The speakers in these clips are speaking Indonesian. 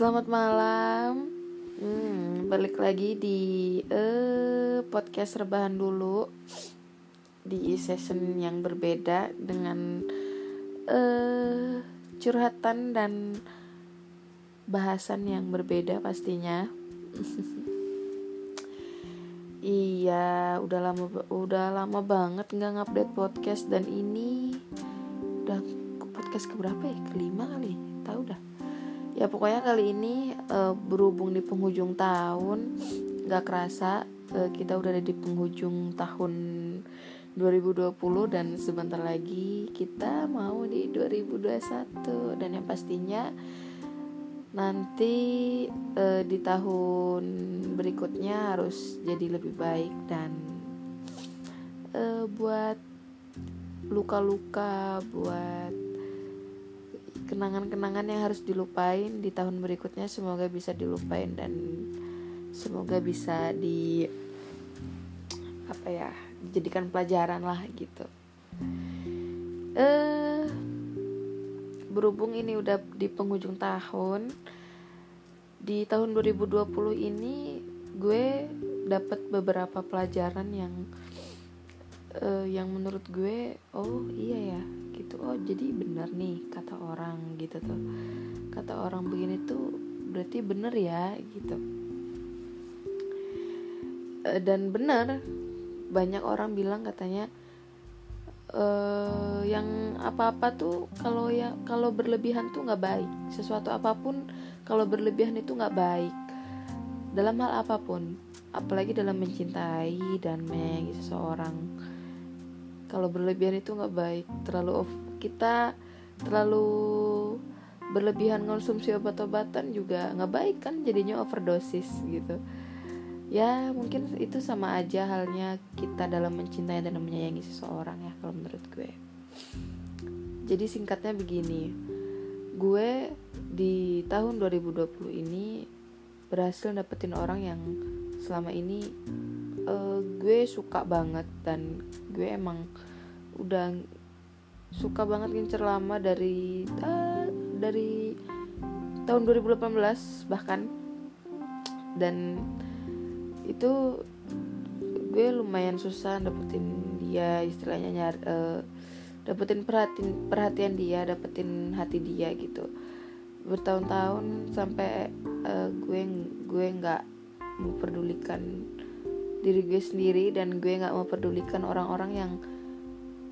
Selamat malam. Hmm, balik lagi di eh podcast rebahan dulu di season yang berbeda dengan eh curhatan dan bahasan yang berbeda pastinya. iya, udah lama udah lama banget nggak ngupdate podcast dan ini udah podcast keberapa ya? Kelima kali, tahu dah ya pokoknya kali ini uh, berhubung di penghujung tahun nggak kerasa uh, kita udah ada di penghujung tahun 2020 dan sebentar lagi kita mau di 2021 dan yang pastinya nanti uh, di tahun berikutnya harus jadi lebih baik dan uh, buat luka-luka buat kenangan-kenangan yang harus dilupain di tahun berikutnya semoga bisa dilupain dan semoga bisa di apa ya dijadikan pelajaran lah gitu. Eh berhubung ini udah di penghujung tahun di tahun 2020 ini gue dapat beberapa pelajaran yang uh, yang menurut gue oh iya ya gitu. Oh jadi benar nih kata orang gitu tuh. Kata orang begini tuh berarti bener ya gitu. Uh, dan benar banyak orang bilang katanya uh, yang apa-apa tuh kalau ya kalau berlebihan tuh nggak baik. Sesuatu apa pun kalau berlebihan itu nggak baik. Dalam hal apa pun apalagi dalam mencintai dan menyayangi seseorang kalau berlebihan itu nggak baik. Terlalu off kita terlalu berlebihan konsumsi obat-obatan juga nggak baik kan jadinya overdosis gitu. Ya mungkin itu sama aja halnya kita dalam mencintai dan menyayangi seseorang ya kalau menurut gue. Jadi singkatnya begini gue di tahun 2020 ini berhasil dapetin orang yang selama ini uh, gue suka banget dan gue emang udah suka banget ngincer lama dari uh, dari tahun 2018 bahkan. Dan itu gue lumayan susah dapetin dia istilahnya nyar uh, dapetin perhatian perhatian dia dapetin hati dia gitu. Bertahun-tahun sampai uh, gue gue nggak memperdulikan diri gue sendiri dan gue nggak memperdulikan orang-orang yang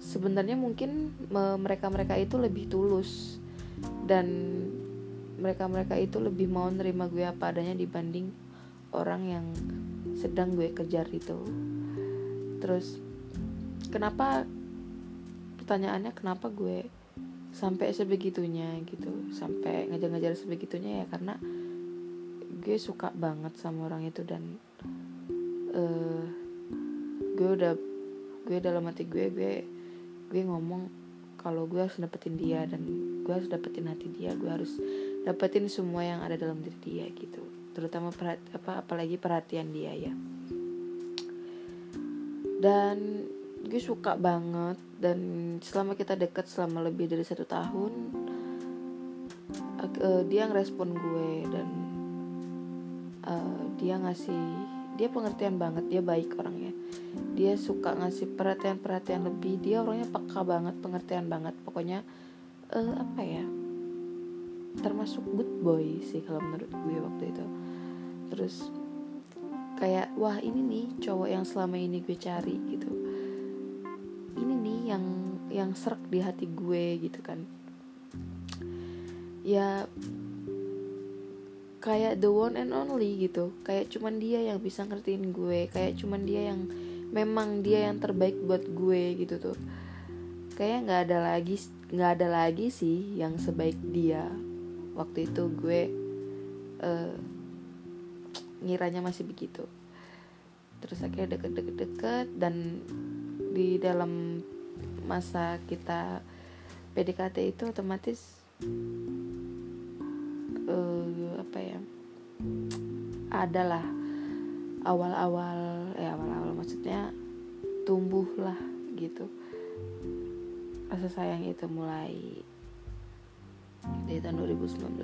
sebenarnya mungkin mereka-mereka itu lebih tulus dan mereka-mereka itu lebih mau nerima gue apa adanya dibanding orang yang sedang gue kejar itu. Terus kenapa pertanyaannya kenapa gue sampai sebegitunya gitu sampai ngejar-ngejar sebegitunya ya karena gue suka banget sama orang itu dan uh, gue udah gue dalam hati gue gue gue ngomong kalau gue harus dapetin dia dan gue harus dapetin hati dia gue harus dapetin semua yang ada dalam diri dia gitu. Terutama perhati, apa apalagi perhatian dia ya. Dan gue suka banget dan selama kita deket selama lebih dari satu tahun uh, dia ngerespon gue dan uh, dia ngasih dia pengertian banget dia baik orangnya. Dia suka ngasih perhatian-perhatian lebih. Dia orangnya peka banget pengertian banget. Pokoknya uh, apa ya? Termasuk good boy sih kalau menurut gue waktu itu. Terus kayak wah ini nih cowok yang selama ini gue cari gitu. Ini nih yang yang serak di hati gue gitu kan. Ya kayak the one and only gitu. Kayak cuman dia yang bisa ngertiin gue kayak cuman dia yang memang dia yang terbaik buat gue gitu tuh. Kayak nggak ada lagi nggak ada lagi sih yang sebaik dia. Waktu itu gue uh, ngiranya masih begitu. Terus akhirnya deket-deket-deket dan di dalam masa kita PDKT itu otomatis apa ya adalah awal-awal ya awal-awal maksudnya tumbuh lah gitu. Rasa sayang itu mulai dari tahun 2019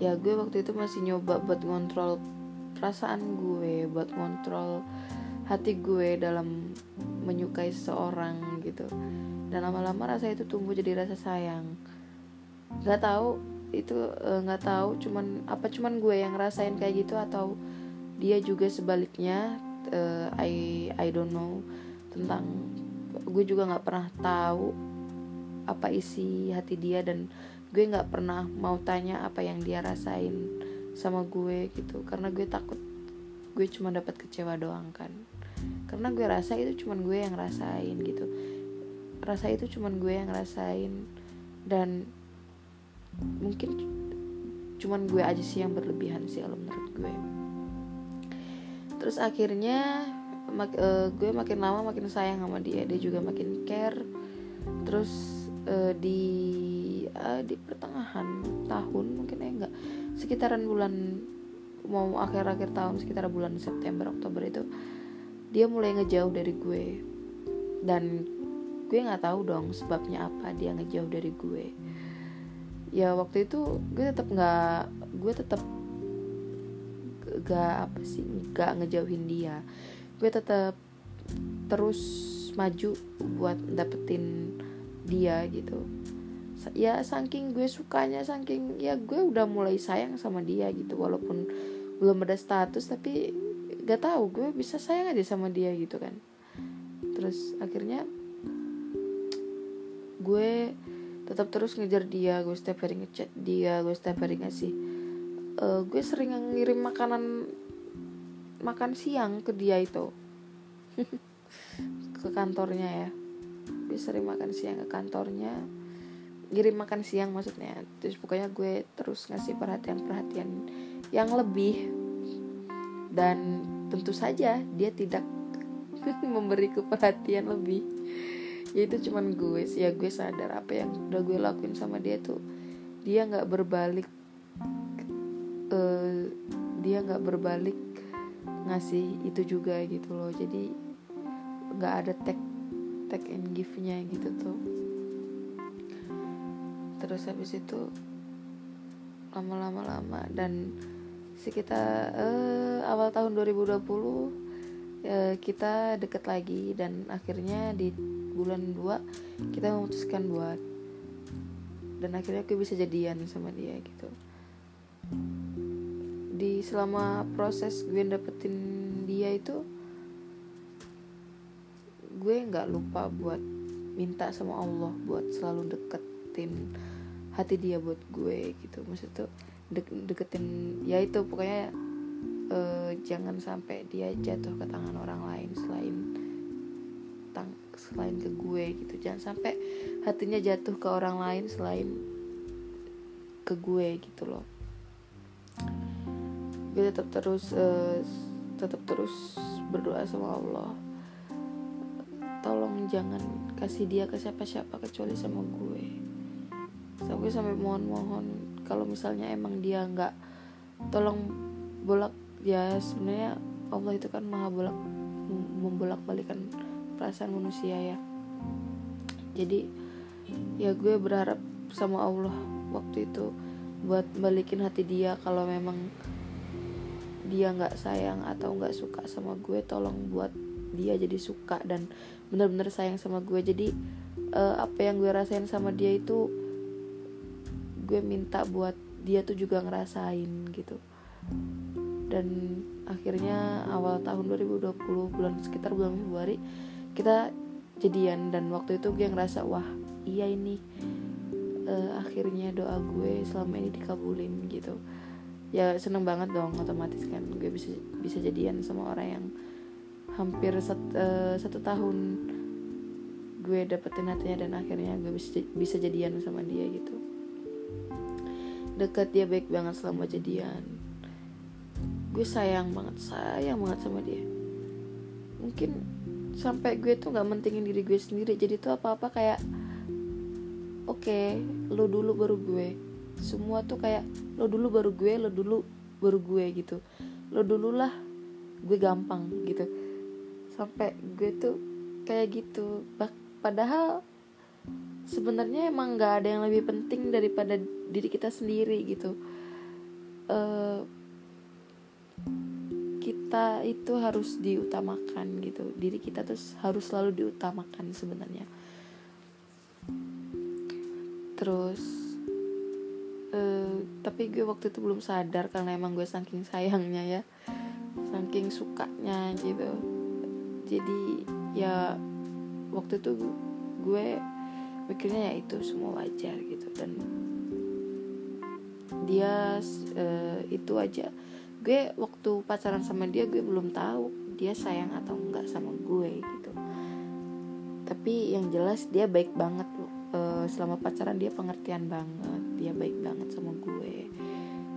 ya gue waktu itu masih nyoba buat ngontrol perasaan gue buat ngontrol hati gue dalam menyukai seseorang gitu. Dan lama-lama rasa itu tumbuh jadi rasa sayang. Nggak tahu itu eh, nggak uh, tahu. Cuman apa cuman gue yang rasain kayak gitu atau dia juga sebaliknya? Uh, I I don't know tentang gue juga nggak pernah tahu apa isi hati dia dan gue nggak pernah mau tanya apa yang dia rasain sama gue gitu. Karena gue takut gue cuma dapat kecewa doang kan. Karena gue rasa itu cuma gue yang rasain gitu. Rasa itu cuma gue yang rasain dan mungkin cuma gue aja sih yang berlebihan sih kalau menurut gue. Terus akhirnya mak uh, gue makin lama makin sayang sama dia dia juga makin care. Terus uh, di uh, di pertengahan tahun mungkin ya enggak sekitaran bulan mau akhir-akhir tahun sekitar bulan September Oktober itu dia mulai ngejauh dari gue. Dan gue nggak tahu dong sebabnya apa dia ngejauh dari gue ya waktu itu gue tetap nggak gue tetap gak apa sih gak ngejauhin dia. Gue tetap terus maju buat dapetin dia gitu. Ya saking gue sukanya saking ya gue udah mulai sayang sama dia gitu. Walaupun belum ada status tapi gak tahu gue bisa sayang aja sama dia gitu kan. Terus akhirnya gue tetap terus ngejar dia gue setiap hari ngechat dia gue setiap hari ngasih uh, gue sering ngirim makanan makan siang ke dia itu. Ke kantornya ya. Gue sering makan siang ke kantornya ngirim makan siang maksudnya. Terus pokoknya gue terus ngasih perhatian-perhatian yang lebih. Dan tentu saja dia tidak memberi perhatian lebih ya itu cuman gue sih. Ya gue sadar apa yang udah gue lakuin sama dia tuh dia nggak berbalik uh, dia nggak berbalik ngasih itu juga gitu loh. Jadi nggak ada tag tag and give nya gitu tuh. Terus habis itu lama-lama lama dan sekitar uh, awal tahun 2020 uh, eh, kita deket lagi dan akhirnya di bulan 2 kita memutuskan buat dan akhirnya aku bisa jadian sama dia gitu. Di selama proses gue dapetin dia itu gue nggak lupa buat minta sama Allah buat selalu deketin hati dia buat gue gitu. Maksud tuh de deketin ya itu pokoknya uh, jangan sampai dia jatuh ke tangan orang lain selain selain ke gue gitu. Jangan sampai hatinya jatuh ke orang lain selain ke gue gitu loh. Gue tetap terus uh, tetap terus berdoa sama Allah. Tolong jangan kasih dia ke siapa-siapa kecuali sama gue. Sampai sampai mohon-mohon kalau misalnya emang dia nggak tolong bolak ya sebenarnya Allah itu kan maha bolak membolak balikan perasaan manusia ya. Jadi ya gue berharap sama Allah waktu itu buat balikin hati dia kalau memang dia nggak sayang atau nggak suka sama gue tolong buat dia jadi suka dan bener-bener sayang sama gue. Jadi uh, apa yang gue rasain sama dia itu gue minta buat dia tuh juga ngerasain gitu. Dan akhirnya awal tahun 2020 bulan sekitar bulan Februari kita jadian dan waktu itu gue ngerasa wah iya ini uh, akhirnya doa gue selama ini dikabulin gitu. Ya seneng banget dong otomatis kan gue bisa bisa jadian sama orang yang hampir set, uh, satu tahun gue dapetin hatinya dan akhirnya gue bisa bisa jadian sama dia gitu. Dekat dia baik banget selama jadian. Gue sayang banget sayang banget sama dia. Mungkin sampai gue tuh nggak mentingin diri gue sendiri. Jadi tuh apa apa kayak oke okay, lo dulu baru gue. Semua tuh kayak lo dulu baru gue lo dulu baru gue gitu. Lo dulu lah gue gampang gitu. Sampai gue tuh kayak gitu. Padahal sebenarnya emang nggak ada yang lebih penting daripada diri kita sendiri gitu. Uh, kita itu harus diutamakan gitu. Diri kita tuh harus selalu diutamakan sebenarnya. Terus uh, tapi gue waktu itu belum sadar karena emang gue saking sayangnya ya. Saking sukanya gitu. Jadi ya waktu itu gue mikirnya ya itu semua wajar gitu. Dan dia uh, itu aja gue waktu pacaran sama dia gue belum tahu dia sayang atau enggak sama gue gitu. Tapi yang jelas dia baik banget uh, selama pacaran dia pengertian banget dia baik banget sama gue.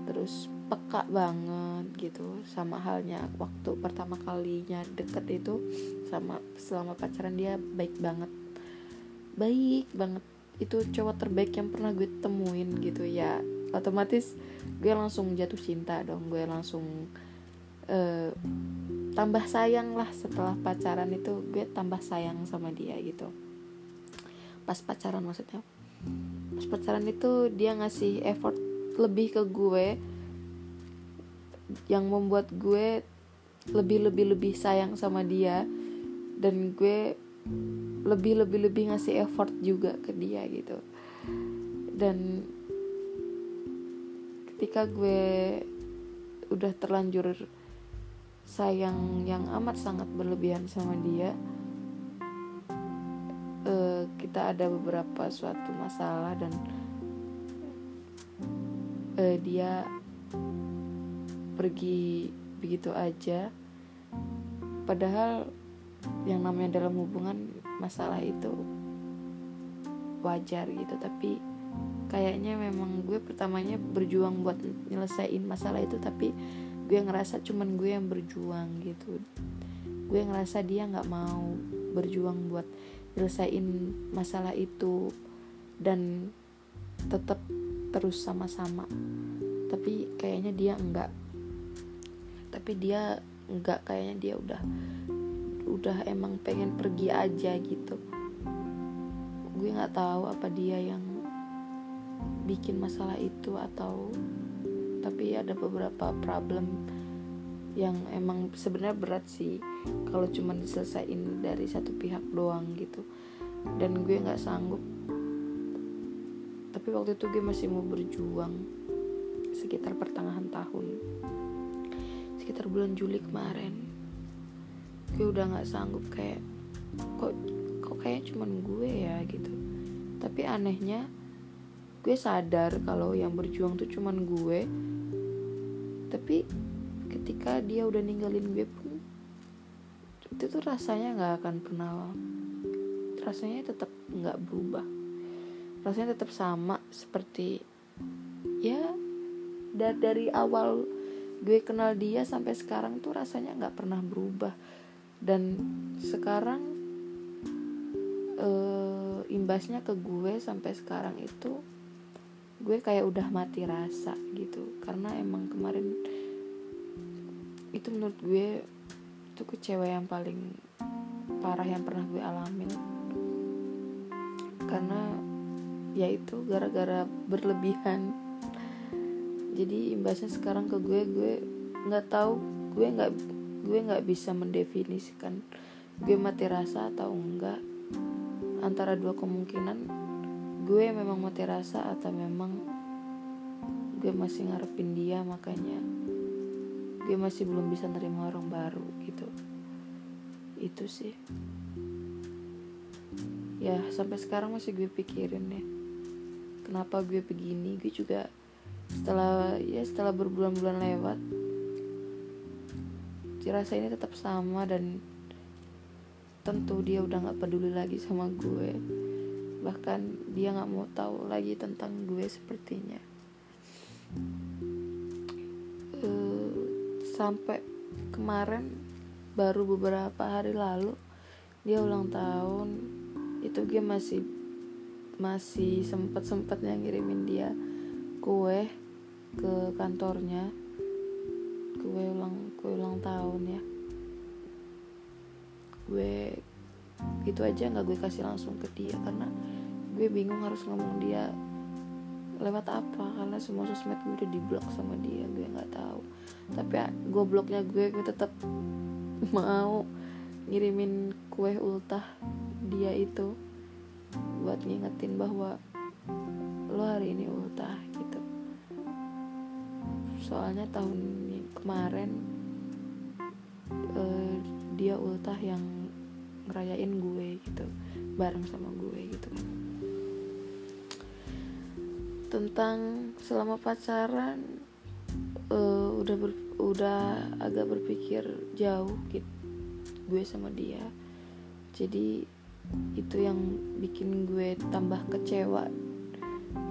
Terus peka banget gitu. Sama halnya waktu pertama kalinya deket itu sama selama pacaran dia baik banget. Baik banget. Itu cowok terbaik yang pernah gue temuin gitu. Ya otomatis gue langsung jatuh cinta dong gue langsung uh, tambah sayang lah setelah pacaran itu gue tambah sayang sama dia gitu. Pas pacaran maksudnya pas pacaran itu dia ngasih effort lebih ke gue yang membuat gue lebih lebih lebih sayang sama dia dan gue lebih lebih lebih ngasih effort juga ke dia gitu. Dan ketika gue udah terlanjur sayang yang amat sangat berlebihan sama dia uh, kita ada beberapa suatu masalah dan uh, dia pergi begitu aja. Padahal yang namanya dalam hubungan masalah itu wajar gitu tapi kayaknya memang gue pertamanya berjuang buat nyelesain masalah itu tapi gue ngerasa cuman gue yang berjuang gitu. Gue ngerasa dia nggak mau berjuang buat nyelesain masalah itu dan tetap terus sama-sama. Tapi kayaknya dia enggak tapi dia enggak kayaknya dia udah udah emang pengen pergi aja gitu. Gue nggak tahu apa dia yang bikin masalah itu atau tapi ada beberapa problem yang emang sebenarnya berat sih kalau cuma diselesaikan dari satu pihak doang gitu. Dan gue nggak sanggup. Tapi waktu itu gue masih mau berjuang sekitar pertengahan tahun. Sekitar bulan Juli kemarin. Gue udah nggak sanggup kayak kok kok kayak cuman gue ya gitu. Tapi anehnya gue sadar kalau yang berjuang tuh cuman gue. Tapi ketika dia udah ninggalin gue pun itu tuh rasanya nggak akan pernah rasanya tetap nggak berubah. Rasanya tetap sama seperti ya dari dari awal gue kenal dia sampai sekarang tuh rasanya nggak pernah berubah. Dan sekarang uh, imbasnya ke gue sampai sekarang itu gue kayak udah mati rasa gitu. Karena emang kemarin itu menurut gue itu kecewa yang paling parah yang pernah gue alamin. Karena ya itu gara-gara berlebihan. Jadi imbasnya sekarang ke gue gue nggak tahu gue nggak gue nggak bisa mendefinisikan gue mati rasa atau enggak. Antara dua kemungkinan gue memang mati rasa atau memang gue masih ngarepin dia makanya gue masih belum bisa nerima orang baru gitu. Itu sih. Ya sampai sekarang masih gue pikirin ya kenapa gue begini. Gue juga setelah ya setelah berbulan-bulan lewat rasa ini tetap sama dan tentu dia udah nggak peduli lagi sama gue bahkan dia nggak mau tahu lagi tentang gue sepertinya. Uh, sampai kemarin baru beberapa hari lalu dia ulang tahun. Itu gue masih masih sempet sempetnya ngirimin dia kue ke kantornya. Kue ulang kue ulang tahun ya. Gue itu aja nggak gue kasih langsung ke dia karena gue bingung harus ngomong dia lewat apa karena semua sosmed gue udah diblok sama dia gue nggak tahu. Tapi ya, gobloknya gue gue tetap mau ngirimin kue ultah dia itu buat ngingetin bahwa lo hari ini ultah gitu. Soalnya tahun kemarin uh, dia ultah yang ngerayain gue gitu bareng sama gue gitu. Tentang selama pacaran uh, udah ber, udah agak berpikir jauh gitu gue sama dia. Jadi itu yang bikin gue tambah kecewa.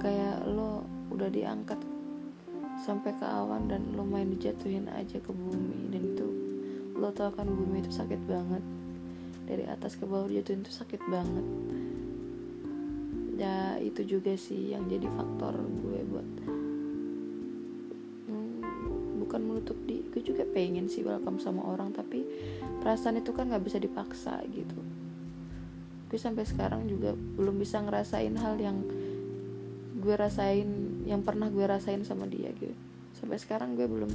Kayak lo udah diangkat sampai ke awan dan lo main dijatuhin aja ke bumi dan itu lo tau kan bumi itu sakit banget dari atas ke bawah jatuhin itu sakit banget. Ya itu juga sih yang jadi faktor gue buat hmm, bukan menutup di gue juga pengen sih welcome sama orang tapi perasaan itu kan nggak bisa dipaksa gitu. Gue sampai sekarang juga belum bisa ngerasain hal yang gue rasain yang pernah gue rasain sama dia gitu. Sampai sekarang gue belum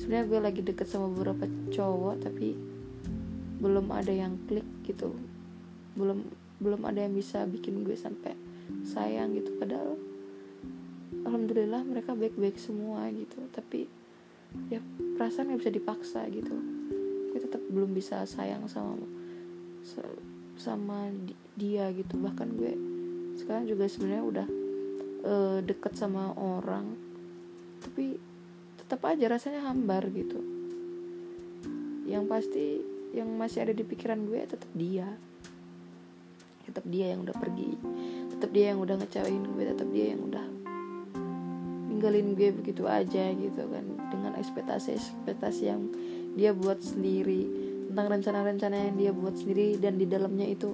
sebenarnya gue lagi deket sama beberapa cowok tapi belum ada yang klik gitu. Belum belum ada yang bisa bikin gue sampai sayang gitu. Padahal alhamdulillah mereka baik-baik semua gitu. Tapi ya perasaan gak bisa dipaksa gitu. Gue tetap belum bisa sayang sama sama dia gitu. Bahkan gue sekarang juga sebenarnya udah uh, deket sama orang. Tapi tetap aja rasanya hambar gitu. Yang pasti yang masih ada di pikiran gue tetap dia. Tetap dia yang udah pergi. Tetap dia yang udah ngecewain gue tetap dia yang udah ninggalin gue begitu aja gitu kan. Dengan ekspektasi ekspektasi yang dia buat sendiri tentang rencana-rencana yang dia buat sendiri dan di dalamnya itu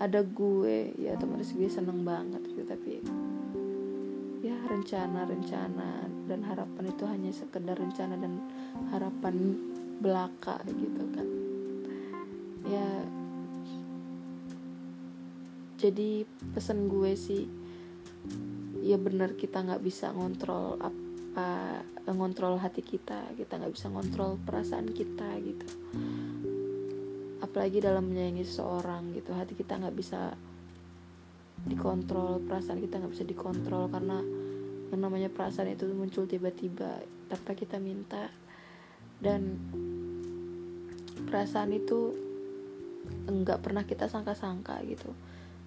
ada gue. Ya teman gue seneng banget gitu tapi ya rencana-rencana dan harapan itu hanya sekedar rencana dan harapan belaka gitu kan ya. Jadi pesan gue sih ya benar kita nggak bisa ngontrol apa ngontrol hati kita kita nggak bisa ngontrol perasaan kita gitu. Apalagi dalam menyayangi seseorang gitu hati kita nggak bisa dikontrol perasaan kita nggak bisa dikontrol karena yang namanya perasaan itu muncul tiba-tiba tanpa kita minta. Dan perasaan itu enggak pernah kita sangka-sangka gitu.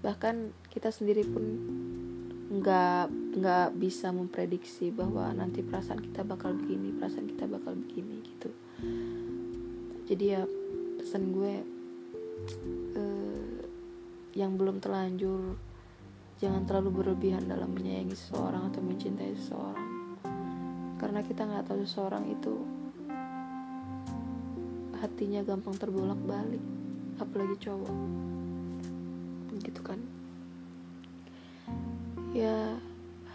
Bahkan kita sendiri pun nggak nggak bisa memprediksi bahwa nanti perasaan kita bakal begini perasaan kita bakal begini gitu. Jadi ya pesan gue eh, yang belum terlanjur jangan terlalu berlebihan dalam menyayangi seseorang atau mencintai seseorang. Karena kita nggak tahu seseorang itu hatinya gampang terbolak balik apalagi cowok. Gitu kan. Ya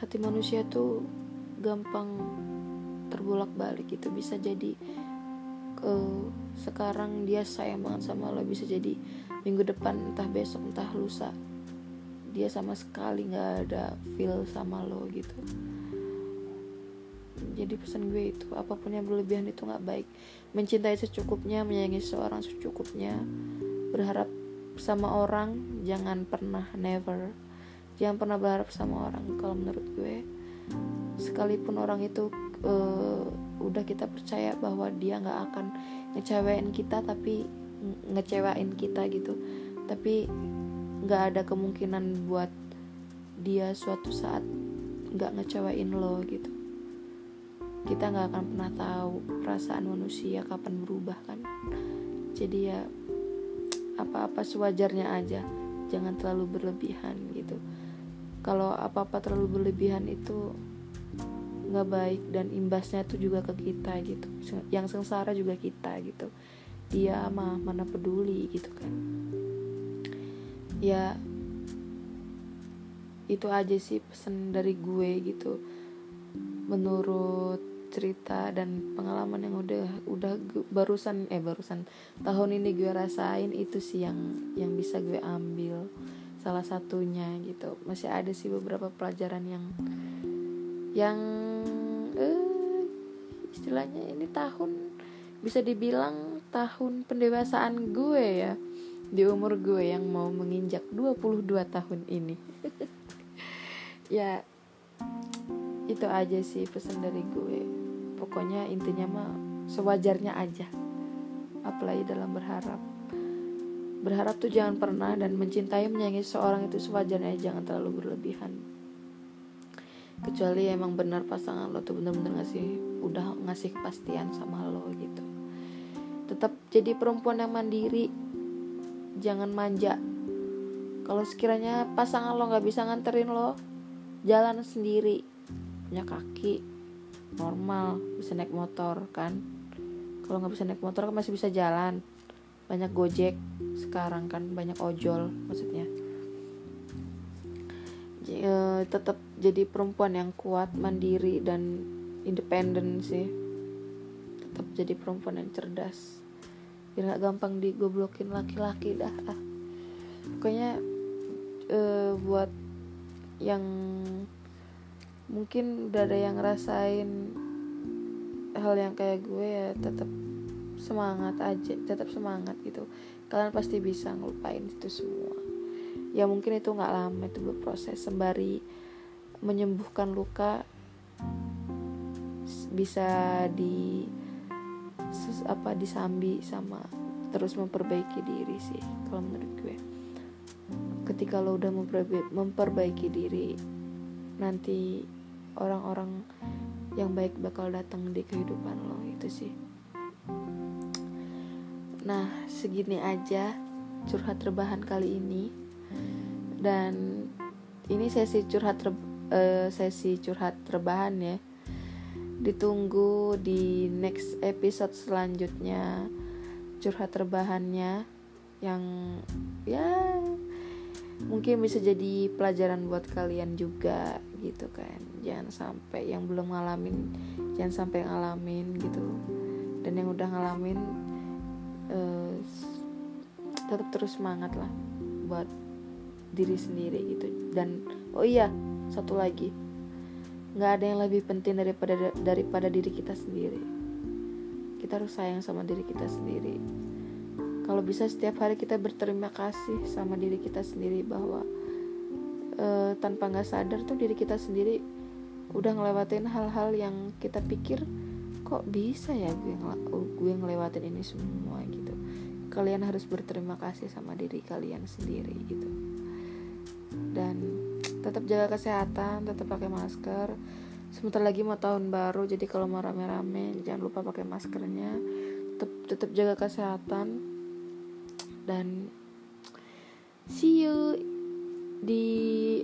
hati manusia tuh gampang terbolak balik gitu. Bisa jadi ke sekarang dia sayang banget sama lo. Bisa jadi minggu depan entah besok entah lusa dia sama sekali nggak ada feel sama lo gitu. Jadi pesan gue itu apa pun yang berlebihan itu nggak baik. Mencintai secukupnya menyayangi seseorang secukupnya berharap sama orang jangan pernah never. Jangan pernah berharap sama orang. Kalau menurut gue sekalipun orang itu uh, udah kita percaya bahwa dia nggak akan ngecewain kita tapi ngecewain kita gitu. Tapi nggak ada kemungkinan buat dia suatu saat nggak ngecewain lo gitu. Kita nggak akan pernah tahu perasaan manusia kapan berubah kan? Jadi ya apa-apa sewajarnya aja. Jangan terlalu berlebihan gitu. Kalau apa-apa terlalu berlebihan itu nggak baik dan imbasnya itu juga ke kita gitu. Yang sengsara juga kita gitu. Dia mah mana peduli gitu kan. Ya itu aja sih pesan dari gue gitu. Menurut cerita dan pengalaman yang udah udah barusan eh barusan tahun ini gue rasain itu sih yang yang bisa gue ambil salah satunya gitu. Masih ada sih beberapa pelajaran yang yang eh, istilahnya ini tahun bisa dibilang tahun pendewasaan gue ya di umur gue yang mau menginjak 22 tahun ini. Ya itu aja sih pesan dari gue pokoknya intinya mah sewajarnya aja. Apalagi dalam berharap. Berharap tuh jangan pernah dan mencintai menyayangi seorang itu sewajarnya jangan terlalu berlebihan. Kecuali emang benar pasangan lo tuh bener-bener ngasih udah ngasih kepastian sama lo gitu. Tetap jadi perempuan yang mandiri. Jangan manja. Kalau sekiranya pasangan lo nggak bisa nganterin lo jalan sendiri. Punya kaki normal bisa naik motor kan. Kalau nggak bisa naik motor kan masih bisa jalan. Banyak gojek sekarang kan banyak ojol maksudnya. E, tetap jadi perempuan yang kuat mandiri dan independen sih. Tetap jadi perempuan yang cerdas. Biar gak gampang digoblokin laki-laki dah ah. pokoknya uh, buat yang mungkin udah ada yang ngerasain hal yang kayak gue ya tetap semangat aja tetap semangat gitu. Kalian pasti bisa ngelupain itu semua. Ya mungkin itu nggak lama itu berproses. Sembari menyembuhkan luka bisa di apa disambi sama terus memperbaiki diri sih kalau menurut gue. Ketika lo udah memperbaiki, diri nanti orang-orang yang baik bakal datang di kehidupan lo itu sih. Nah segini aja curhat rebahan kali ini. Dan ini sesi curhat uh, sesi curhat rebahan ya. Ditunggu di next episode selanjutnya curhat terbahannya yang ya mungkin bisa jadi pelajaran buat kalian juga gitu kan. Jangan sampai yang belum ngalamin jangan sampai ngalamin gitu. Dan yang udah ngalamin uh, tetap terus semangat lah buat diri sendiri gitu. Dan oh iya satu lagi. Nggak ada yang lebih penting daripada daripada diri kita sendiri. Kita harus sayang sama diri kita sendiri. Kalau bisa setiap hari kita berterima kasih sama diri kita sendiri bahwa e, tanpa nggak sadar tuh diri kita sendiri udah ngelewatin hal-hal yang kita pikir kok bisa ya gue gue ngelewatin ini semua? gitu. Kalian harus berterima kasih sama diri kalian sendiri gitu. Dan tetap jaga kesehatan tetap pakai masker. Sebentar lagi mau tahun baru jadi kalau mau rame-rame jangan lupa pakai maskernya. Tetap tetap jaga kesehatan. Dan see you di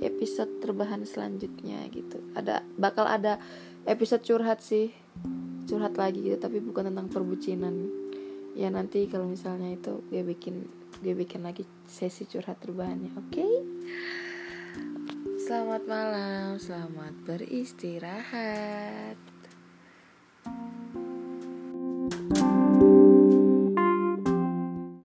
episode terbahan selanjutnya gitu ada bakal ada episode curhat sih curhat lagi gitu tapi bukan tentang perbucinan ya nanti kalau misalnya itu gue bikin gue bikin lagi sesi curhat terbahannya oke okay? Selamat malam, selamat beristirahat.